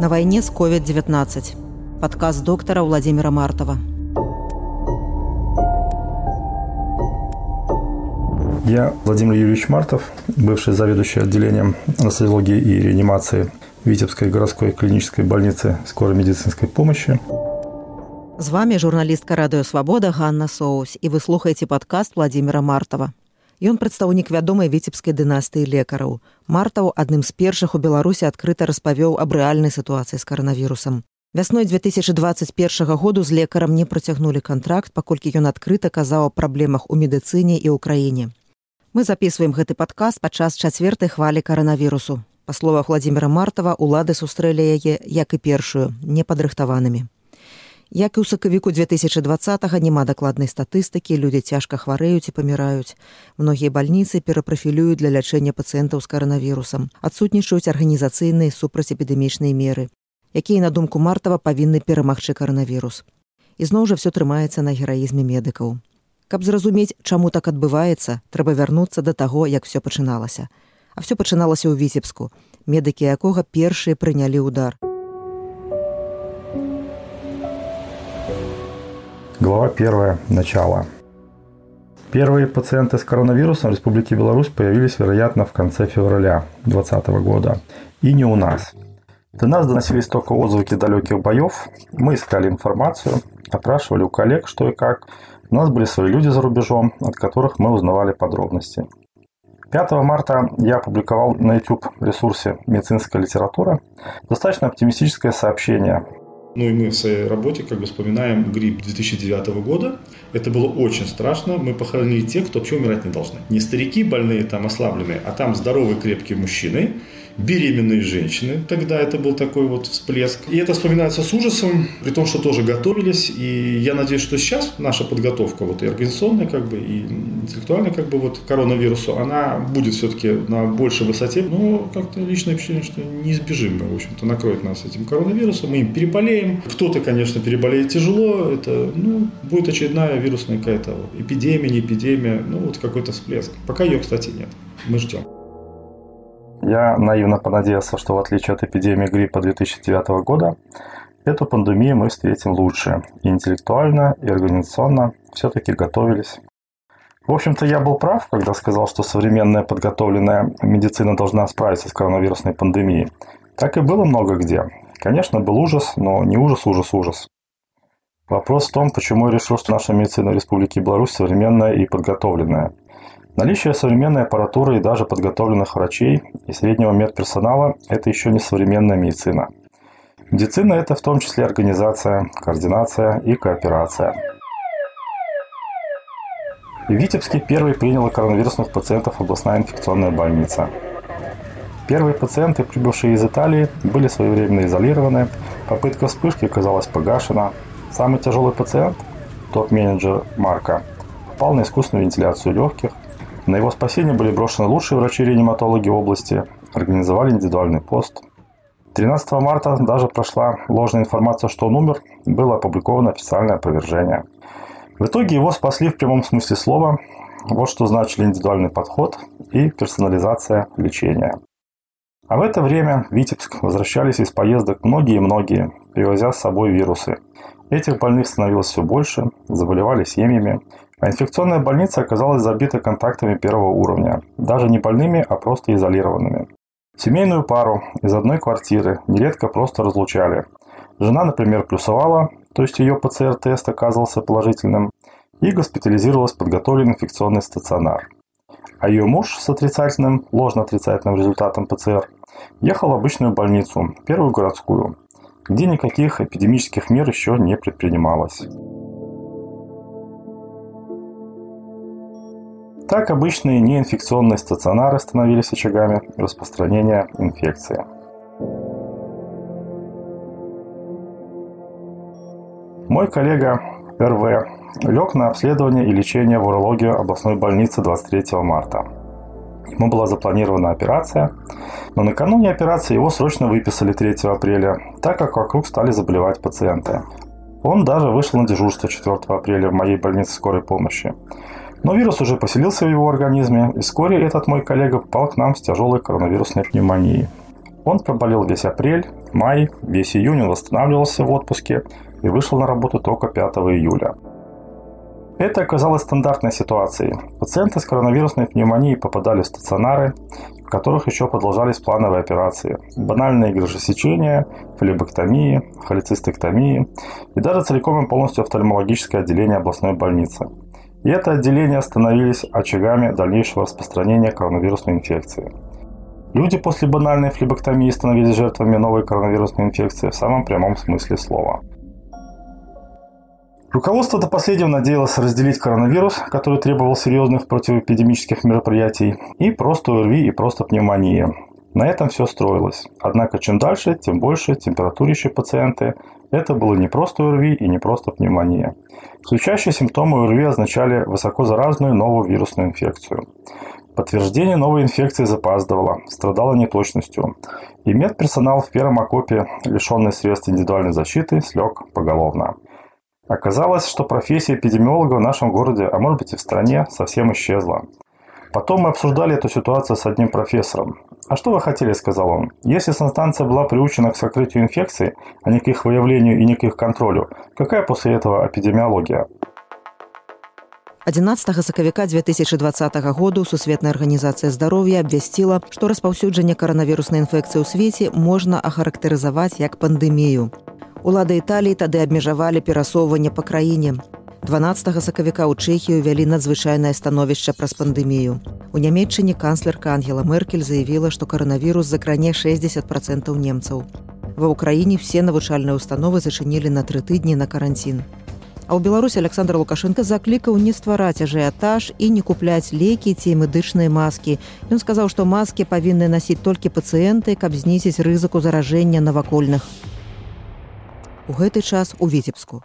На войне с COVID-19. Подкаст доктора Владимира Мартова. Я Владимир Юрьевич Мартов, бывший заведующий отделением анестезиологии и реанимации Витебской городской клинической больницы скорой медицинской помощи. З вами журналістка радыё свабода Ганна Соус і вы слухаеце падкаст Владимира Мартова. Ён прадстаўнік вядомай віцебскай дынастыі лекараў. Мартаў адным з першых у Беларусі адкрыта распавёў аб рэальнай сітуацыі з каранавірусам. Вясной 2021 году з лекарам не працягнулі кантракт, паколькі ён адкрыта казаў аб праблемах у медыцыне і ў краіне. Мы записываем гэты падкаст падчас чацвертай хвалі каранавірусу. Па словах Владимира Мартава улады сустрэлі яе як і першую непадрыхтаванымі. Як і ў сакавіку 2020 няма дакладнай статыстыкі, людзі цяжка хварэюць і паміраюць. Многія бальніцы перапрафілююць для лячэння пацыентаў з каранавірусам, адсутнічаюць арганізацыйныя супрацьэпідэмічныя меры, якія на думку мартава павінны перамагчы каранавірус. Ізноў жа все трымаецца на гераізме медыкаў. Каб зразумець, чаму так адбываецца, трэба вярнуцца да таго, як все пачыналася. А все пачыналася ў віцебску, медыкі якога першыя прынялі ўдар. Глава 1. Начало. Первые пациенты с коронавирусом в Республике Беларусь появились, вероятно, в конце февраля 2020 года. И не у нас. До нас доносились только отзвуки далеких боев. Мы искали информацию, опрашивали у коллег, что и как. У нас были свои люди за рубежом, от которых мы узнавали подробности. 5 марта я опубликовал на YouTube ресурсе «Медицинская литература» достаточно оптимистическое сообщение ну и мы в своей работе как бы вспоминаем грипп 2009 года. Это было очень страшно. Мы похоронили тех, кто вообще умирать не должны. Не старики больные, там ослабленные, а там здоровые, крепкие мужчины, беременные женщины. Тогда это был такой вот всплеск. И это вспоминается с ужасом, при том, что тоже готовились. И я надеюсь, что сейчас наша подготовка, вот и организационная, как бы, и интеллектуальная, как бы, вот коронавирусу, она будет все-таки на большей высоте. Но как-то личное впечатление, что неизбежимо, в общем-то, накроет нас этим коронавирусом. Мы им переболеем. Кто-то, конечно, переболеет тяжело. Это, ну, будет очередная вирусная какая-то эпидемия, не эпидемия. Ну, вот какой-то всплеск. Пока ее, кстати, нет. Мы ждем. Я наивно понадеялся, что в отличие от эпидемии гриппа 2009 года, эту пандемию мы встретим лучше. И интеллектуально, и организационно все-таки готовились. В общем-то, я был прав, когда сказал, что современная подготовленная медицина должна справиться с коронавирусной пандемией. Так и было много где. Конечно, был ужас, но не ужас, ужас, ужас. Вопрос в том, почему я решил, что наша медицина в Республике Беларусь современная и подготовленная – Наличие современной аппаратуры и даже подготовленных врачей и среднего медперсонала – это еще не современная медицина. Медицина – это в том числе организация, координация и кооперация. В Витебске первой приняла коронавирусных пациентов областная инфекционная больница. Первые пациенты, прибывшие из Италии, были своевременно изолированы, попытка вспышки оказалась погашена. Самый тяжелый пациент, топ-менеджер Марка, попал на искусственную вентиляцию легких, на его спасение были брошены лучшие врачи-реаниматологи области, организовали индивидуальный пост. 13 марта даже прошла ложная информация, что он умер, было опубликовано официальное опровержение. В итоге его спасли в прямом смысле слова. Вот что значили индивидуальный подход и персонализация лечения. А в это время в Витебск возвращались из поездок многие-многие, привозя с собой вирусы. Этих больных становилось все больше, заболевали семьями, а инфекционная больница оказалась забита контактами первого уровня, даже не больными, а просто изолированными. Семейную пару из одной квартиры нередко просто разлучали. Жена, например, плюсовала, то есть ее ПЦР-тест оказывался положительным, и госпитализировалась в подготовленный инфекционный стационар. А ее муж с отрицательным, ложно-отрицательным результатом ПЦР ехал в обычную больницу, первую городскую, где никаких эпидемических мер еще не предпринималось. Так обычные неинфекционные стационары становились очагами распространения инфекции. Мой коллега РВ лег на обследование и лечение в урологию областной больницы 23 марта. Ему была запланирована операция, но накануне операции его срочно выписали 3 апреля, так как вокруг стали заболевать пациенты. Он даже вышел на дежурство 4 апреля в моей больнице скорой помощи. Но вирус уже поселился в его организме, и вскоре этот мой коллега попал к нам с тяжелой коронавирусной пневмонией. Он проболел весь апрель, май, весь июнь он восстанавливался в отпуске и вышел на работу только 5 июля. Это оказалось стандартной ситуацией. Пациенты с коронавирусной пневмонией попадали в стационары, в которых еще продолжались плановые операции. Банальные грыжесечения, флебэктомии, холецистектомии и даже целиком и полностью офтальмологическое отделение областной больницы. И это отделение становились очагами дальнейшего распространения коронавирусной инфекции. Люди после банальной флебэктомии становились жертвами новой коронавирусной инфекции в самом прямом смысле слова – Руководство до последнего надеялось разделить коронавирус, который требовал серьезных противоэпидемических мероприятий, и просто ОРВИ и просто пневмония. На этом все строилось. Однако чем дальше, тем больше температурящие пациенты. Это было не просто ОРВИ и не просто пневмония. Ключащие симптомы ОРВИ означали высокозаразную новую вирусную инфекцию. Подтверждение новой инфекции запаздывало, страдало неточностью. И медперсонал в первом окопе, лишенный средств индивидуальной защиты, слег поголовно. Оказалось, что профессия эпидемиолога в нашем городе, а может быть и в стране, совсем исчезла. Потом мы обсуждали эту ситуацию с одним профессором. «А что вы хотели?» – сказал он. «Если санстанция была приучена к сокрытию инфекций, а не к их выявлению и не к их контролю, какая после этого эпидемиология?» 11 сакавіка 2020 году сусветная арганізацыя здароўя абвясціла што распаўсюджанне каранавіруснай інфекцыі ў свеце можна ахарактарызаваць як пандэмію Улады Італіі тады абмежавалі перасоўванне па краіне. 12 сакавіка ў Чэхію вялі надзвычайнае становішча праз пандэмію. У нямецчыне канцлерка Ангела Меркель заявіла, што каранавірус закране 60 процентаў немцаў. Ва ўкраіне все навучальныя установы зачынілі на тры тыдні на каранцін. А ў Беларусі Александр Лукашенко заклікаў не ствараць ажыятаж і не купляць лекі ці медычныя маскі. Ён сказаў, што маскі павінны насіць толькі пацыенты, каб знізіць рызыку заражэння навакольных у гэты час у Витебску.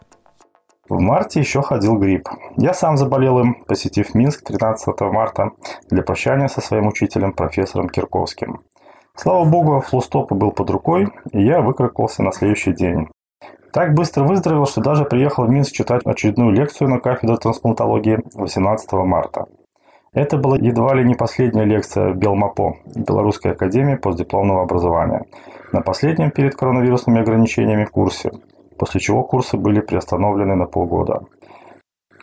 В марте еще ходил грипп. Я сам заболел им, посетив Минск 13 марта для прощания со своим учителем, профессором Кирковским. Слава богу, флустоп был под рукой, и я выкрикался на следующий день. Так быстро выздоровел, что даже приехал в Минск читать очередную лекцию на кафедре трансплантологии 18 марта. Это была едва ли не последняя лекция в Белмапо, Белорусской академии постдипломного образования, на последнем перед коронавирусными ограничениями курсе, после чего курсы были приостановлены на полгода.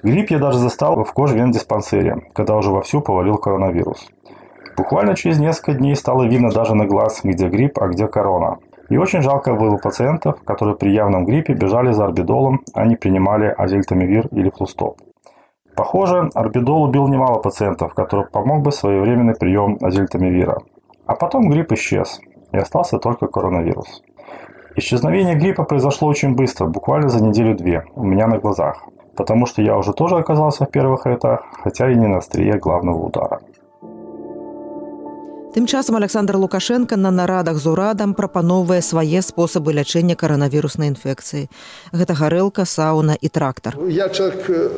Грипп я даже застал в кожвен-диспансере, когда уже вовсю повалил коронавирус. Буквально через несколько дней стало видно даже на глаз, где грипп, а где корона. И очень жалко было пациентов, которые при явном гриппе бежали за орбидолом, а не принимали азельтамивир или флустоп. Похоже, орбидол убил немало пациентов, которым помог бы своевременный прием азельтамивира. А потом грипп исчез, и остался только коронавирус. Исчезновение гриппа произошло очень быстро, буквально за неделю-две, у меня на глазах, потому что я уже тоже оказался в первых рядах, хотя и не на острие главного удара. Тым часам Александр Лукашенко на нарадах з урадам прапаноўвае свае спосабы лячэння каранавіруснай інфекцыі. Гэта гарэлка, сауна и трактор. Я человек э,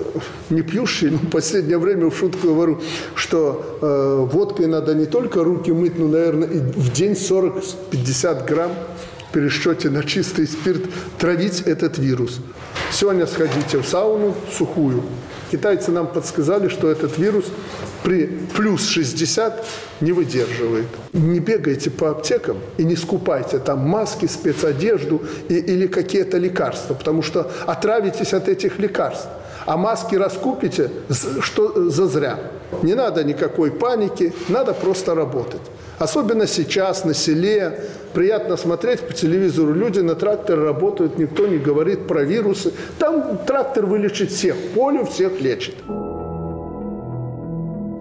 не пьющий, но в последнее время в шутку говорю, что э, водкой надо не только руки мыть, но, наверное, в день 40-50 грамм пересчете на чистый спирт травить этот вирус. Сегодня сходите в сауну сухую. Китайцы нам подсказали, что этот вирус при плюс 60 не выдерживает. Не бегайте по аптекам и не скупайте там маски, спецодежду и, или какие-то лекарства, потому что отравитесь от этих лекарств. А маски раскупите, что за зря. Не надо никакой паники, надо просто работать. Особенно сейчас на селе. Приятно смотреть по телевизору. Люди на тракторе работают, никто не говорит про вирусы. Там трактор вылечит всех, полю всех лечит.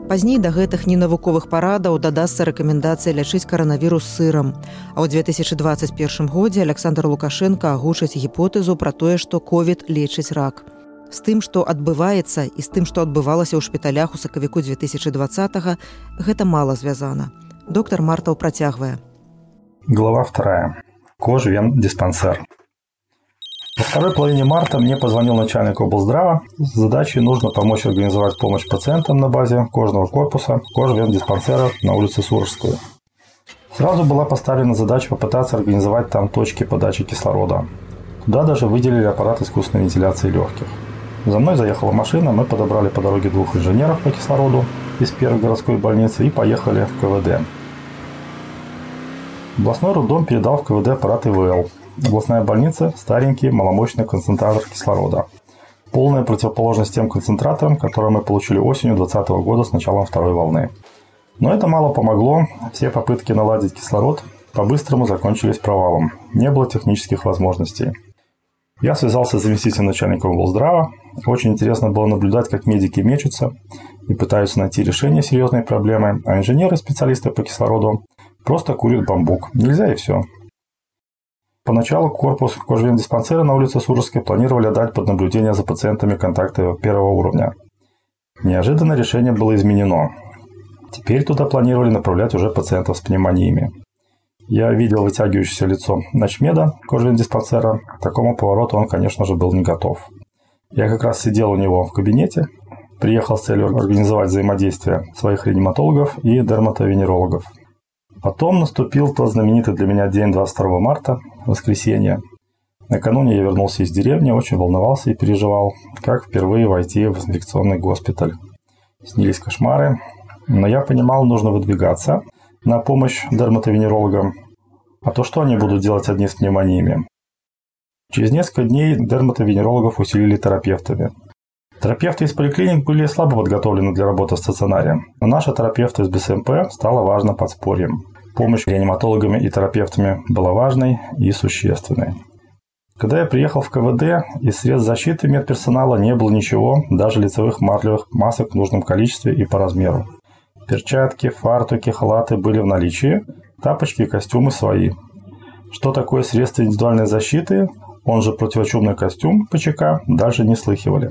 Пазней да гэтых ненавуковых парадаў дадасца рэкамендацыя лячыць каранавірус сырам. А ў 2021 годзе Александр Лукашенко агучыць гіпотэзу пра тое, што ковід лечыць рак. З тым, што адбываецца і з тым, што адбывалася ў шпіталях у сакавіку 2020 гэта мала звязана. Доктор Мартов протягивая. Глава вторая. Кожвен диспансер. Во второй половине марта мне позвонил начальник облздрава с задачей нужно помочь организовать помощь пациентам на базе кожного корпуса кожвен диспансера на улице Суржскую. Сразу была поставлена задача попытаться организовать там точки подачи кислорода. Туда даже выделили аппарат искусственной вентиляции легких. за мной заехала машина, мы подобрали по дороге двух инженеров по кислороду из первой городской больницы и поехали в КВД. Областной роддом передал в КВД аппарат ИВЛ. Областная больница – старенький маломощный концентратор кислорода. Полная противоположность тем концентраторам, которые мы получили осенью 2020 года с началом второй волны. Но это мало помогло. Все попытки наладить кислород по-быстрому закончились провалом. Не было технических возможностей. Я связался с заместителем начальника облздрава. Очень интересно было наблюдать, как медики мечутся и пытаются найти решение серьезной проблемы, а инженеры, специалисты по кислороду, просто курят бамбук. Нельзя и все. Поначалу корпус кожвен-диспансера на улице Суржской планировали отдать под наблюдение за пациентами контакта первого уровня. Неожиданно решение было изменено. Теперь туда планировали направлять уже пациентов с пневмониями. Я видел вытягивающееся лицо ночмеда кожвен-диспансера. К такому повороту он, конечно же, был не готов. Я как раз сидел у него в кабинете, приехал с целью организовать взаимодействие своих реаниматологов и дерматовенерологов. Потом наступил тот знаменитый для меня день 22 марта, воскресенье. Накануне я вернулся из деревни, очень волновался и переживал, как впервые войти в инфекционный госпиталь. Снились кошмары, но я понимал, нужно выдвигаться на помощь дерматовенерологам. А то что они будут делать одни с пневмониями? Через несколько дней дерматовенерологов усилили терапевтами. Терапевты из поликлиник были слабо подготовлены для работы в стационаре, но наши терапевты из БСМП стало важно подспорьем. Помощь реаниматологами и терапевтами была важной и существенной. Когда я приехал в КВД, из средств защиты медперсонала не было ничего, даже лицевых марлевых масок в нужном количестве и по размеру. Перчатки, фартуки, халаты были в наличии, тапочки и костюмы свои. Что такое средство индивидуальной защиты, он же противочумный костюм ПЧК, даже не слыхивали.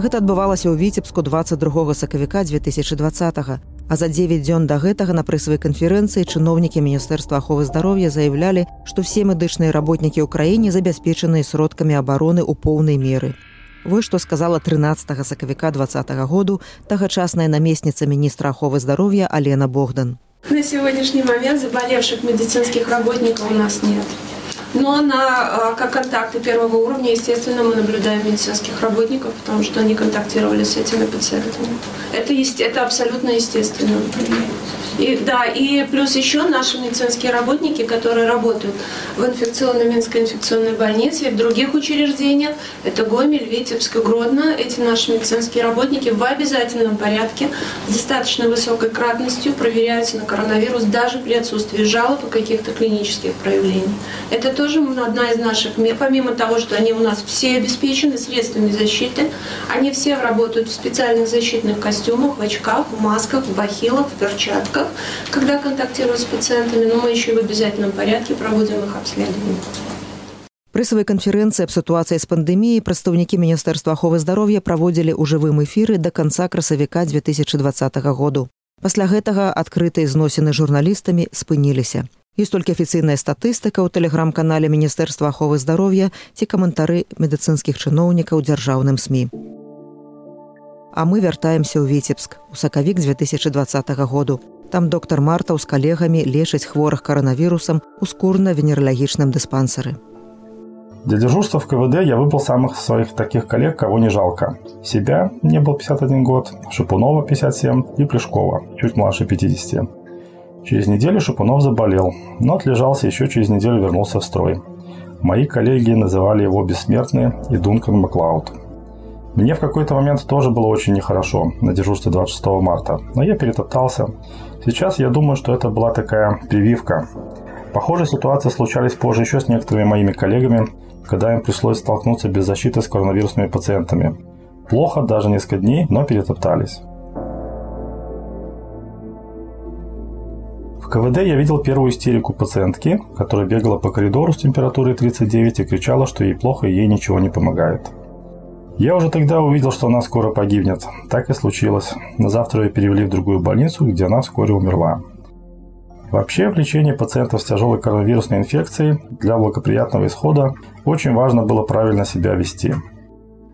Гэта адбывалася ў віцебску 22 сакавіка 2020 а за 9 дзён да гэтага на прэсавай канферэнцыі чыноўнікі міністэрства аховы здароўя заявлялі што все медычныя работнікі ў краіне забяспечаныя сродкамі абароны ў поўнай меры Вось што сказала 13 сакавіка два году тагачасная намесніца міністра аховы здароўя Алена Богдан. На сегодняшний момент заболевших медицинских работников у нас нет. Но на, как контакты первого уровня, естественно, мы наблюдаем медицинских работников, потому что они контактировали с этими пациентами. Это, это абсолютно естественно. И, да, и плюс еще наши медицинские работники, которые работают в инфекционной Минской инфекционной больнице и в других учреждениях, это Гомель, Витебск и Гродно, эти наши медицинские работники в обязательном порядке с достаточно высокой кратностью проверяются на коронавирус даже при отсутствии жалоб и каких-то клинических проявлений. Это тоже одна из наших, помимо того, что они у нас все обеспечены средствами защиты, они все работают в специальных защитных костюмах, в очках, в масках, в бахилах, в перчатках, регионах, когда контактируют с пациентами, но мы еще и в обязательном порядке проводим их обследование. Прысавай канферэнцыі аб сітуацыі з пандэміяй прадстаўнікі міністэрства аховы здароўя праводзілі ў жывым эфіры да канца красавіка 2020 году. Пасля гэтага адкрытыя зносіны журналістамі спыніліся. Ёсць толькі афіцыйная статыстыка ў тэлеграм-канале міністэрства аховы здароўя ці каментары медыцынскіх чыноўнікаў дзяржаўным сМ А мы вяртаемся ў віцебск у сакавік 2020 году. Там доктор Мартаў з калегамі лечыць хворых коронавірусам у скурна-венералагічным дыспансары. Для дежурства в КВД я выбрал самых своих таких коллег, кого не жалко. Себя, мне был 51 год, Шипунова 57 и Плешкова, чуть младше 50. Через неделю Шипунов заболел, но отлежался еще через неделю вернулся в строй. Мои коллеги называли его «бессмертный» и Дункан Маклауд – мне в какой-то момент тоже было очень нехорошо на дежурстве 26 марта, но я перетоптался. Сейчас я думаю, что это была такая прививка. Похожие ситуации случались позже еще с некоторыми моими коллегами, когда им пришлось столкнуться без защиты с коронавирусными пациентами. Плохо даже несколько дней, но перетоптались. КВД я видел первую истерику пациентки, которая бегала по коридору с температурой 39 и кричала, что ей плохо и ей ничего не помогает. Я уже тогда увидел, что она скоро погибнет. Так и случилось. На завтра ее перевели в другую больницу, где она вскоре умерла. Вообще, в лечении пациентов с тяжелой коронавирусной инфекцией для благоприятного исхода очень важно было правильно себя вести.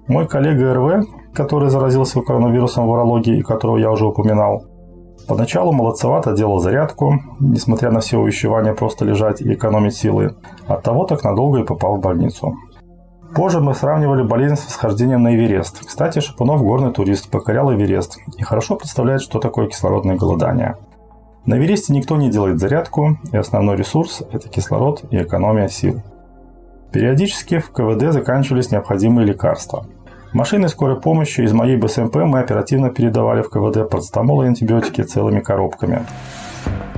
Мой коллега РВ, который заразился коронавирусом в урологии и которого я уже упоминал, Поначалу молодцевато делал зарядку, несмотря на все увещевания просто лежать и экономить силы. От того так надолго и попал в больницу. Позже мы сравнивали болезнь с восхождением на Эверест. Кстати, Шапунов горный турист, покорял Эверест и хорошо представляет, что такое кислородное голодание. На Эвересте никто не делает зарядку, и основной ресурс – это кислород и экономия сил. Периодически в КВД заканчивались необходимые лекарства. Машины скорой помощи из моей БСМП мы оперативно передавали в КВД парацетамол и антибиотики целыми коробками.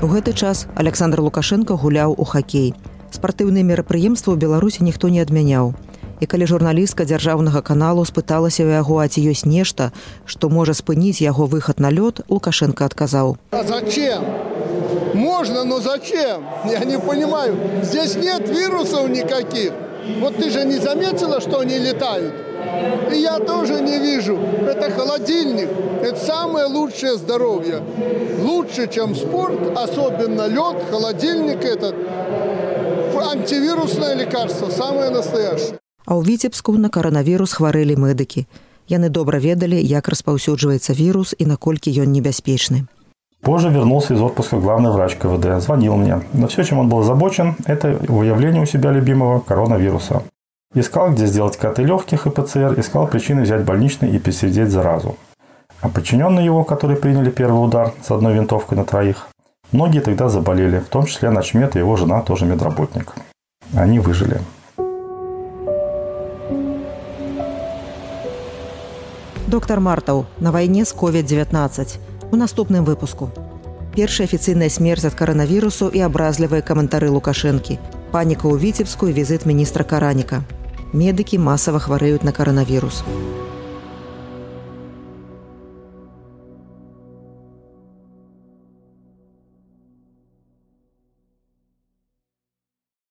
У гэты час Александр Лукашенко гуляў у хакей. Спартыўныя мерапрыемствы ў Беларусі ніхто не адмяняў. І калі журналістка дзяржаўнага каналу спыталася ў яго, а ці ёсць нешта, што можа спыніць яго выхад на лёд, Лукашенко адказаў: А зачем? Можно, но зачем? Я не понимаю. Здесь нет вирусов никаких. Вот ты же не заметила, что они летают? И я тоже не вижу. Это холодильник. Это самое лучшее здоровье. Лучше, чем спорт, особенно лед, холодильник этот. Антивирусное лекарство, самое настоящее. А ў віцебску на каранавірус хварэлі медыкі. Яны добра ведалі, як распаўсюджваецца вірус і наколькі ён небяспечны. Позже вернулся из отпуска главный врач КВД, звонил мне. Но все, чем он был озабочен, это выявление у себя любимого коронавируса. Искал, где сделать КТ легких и ПЦР, искал причины взять больничный и пересидеть заразу. А подчиненные его, которые приняли первый удар с одной винтовкой на троих, многие тогда заболели, в том числе начмет и его жена, тоже медработник. Они выжили. Доктор Мартаў на вайне з COVID-19 у наступным выпуску. Першая афіцыйная смерць ад каранавірусу і абразлівыя каментары лукашэнкі. Паніка ў віцебскую візіт міністра караніка. Медыкі масава хварэюць на каранавірус.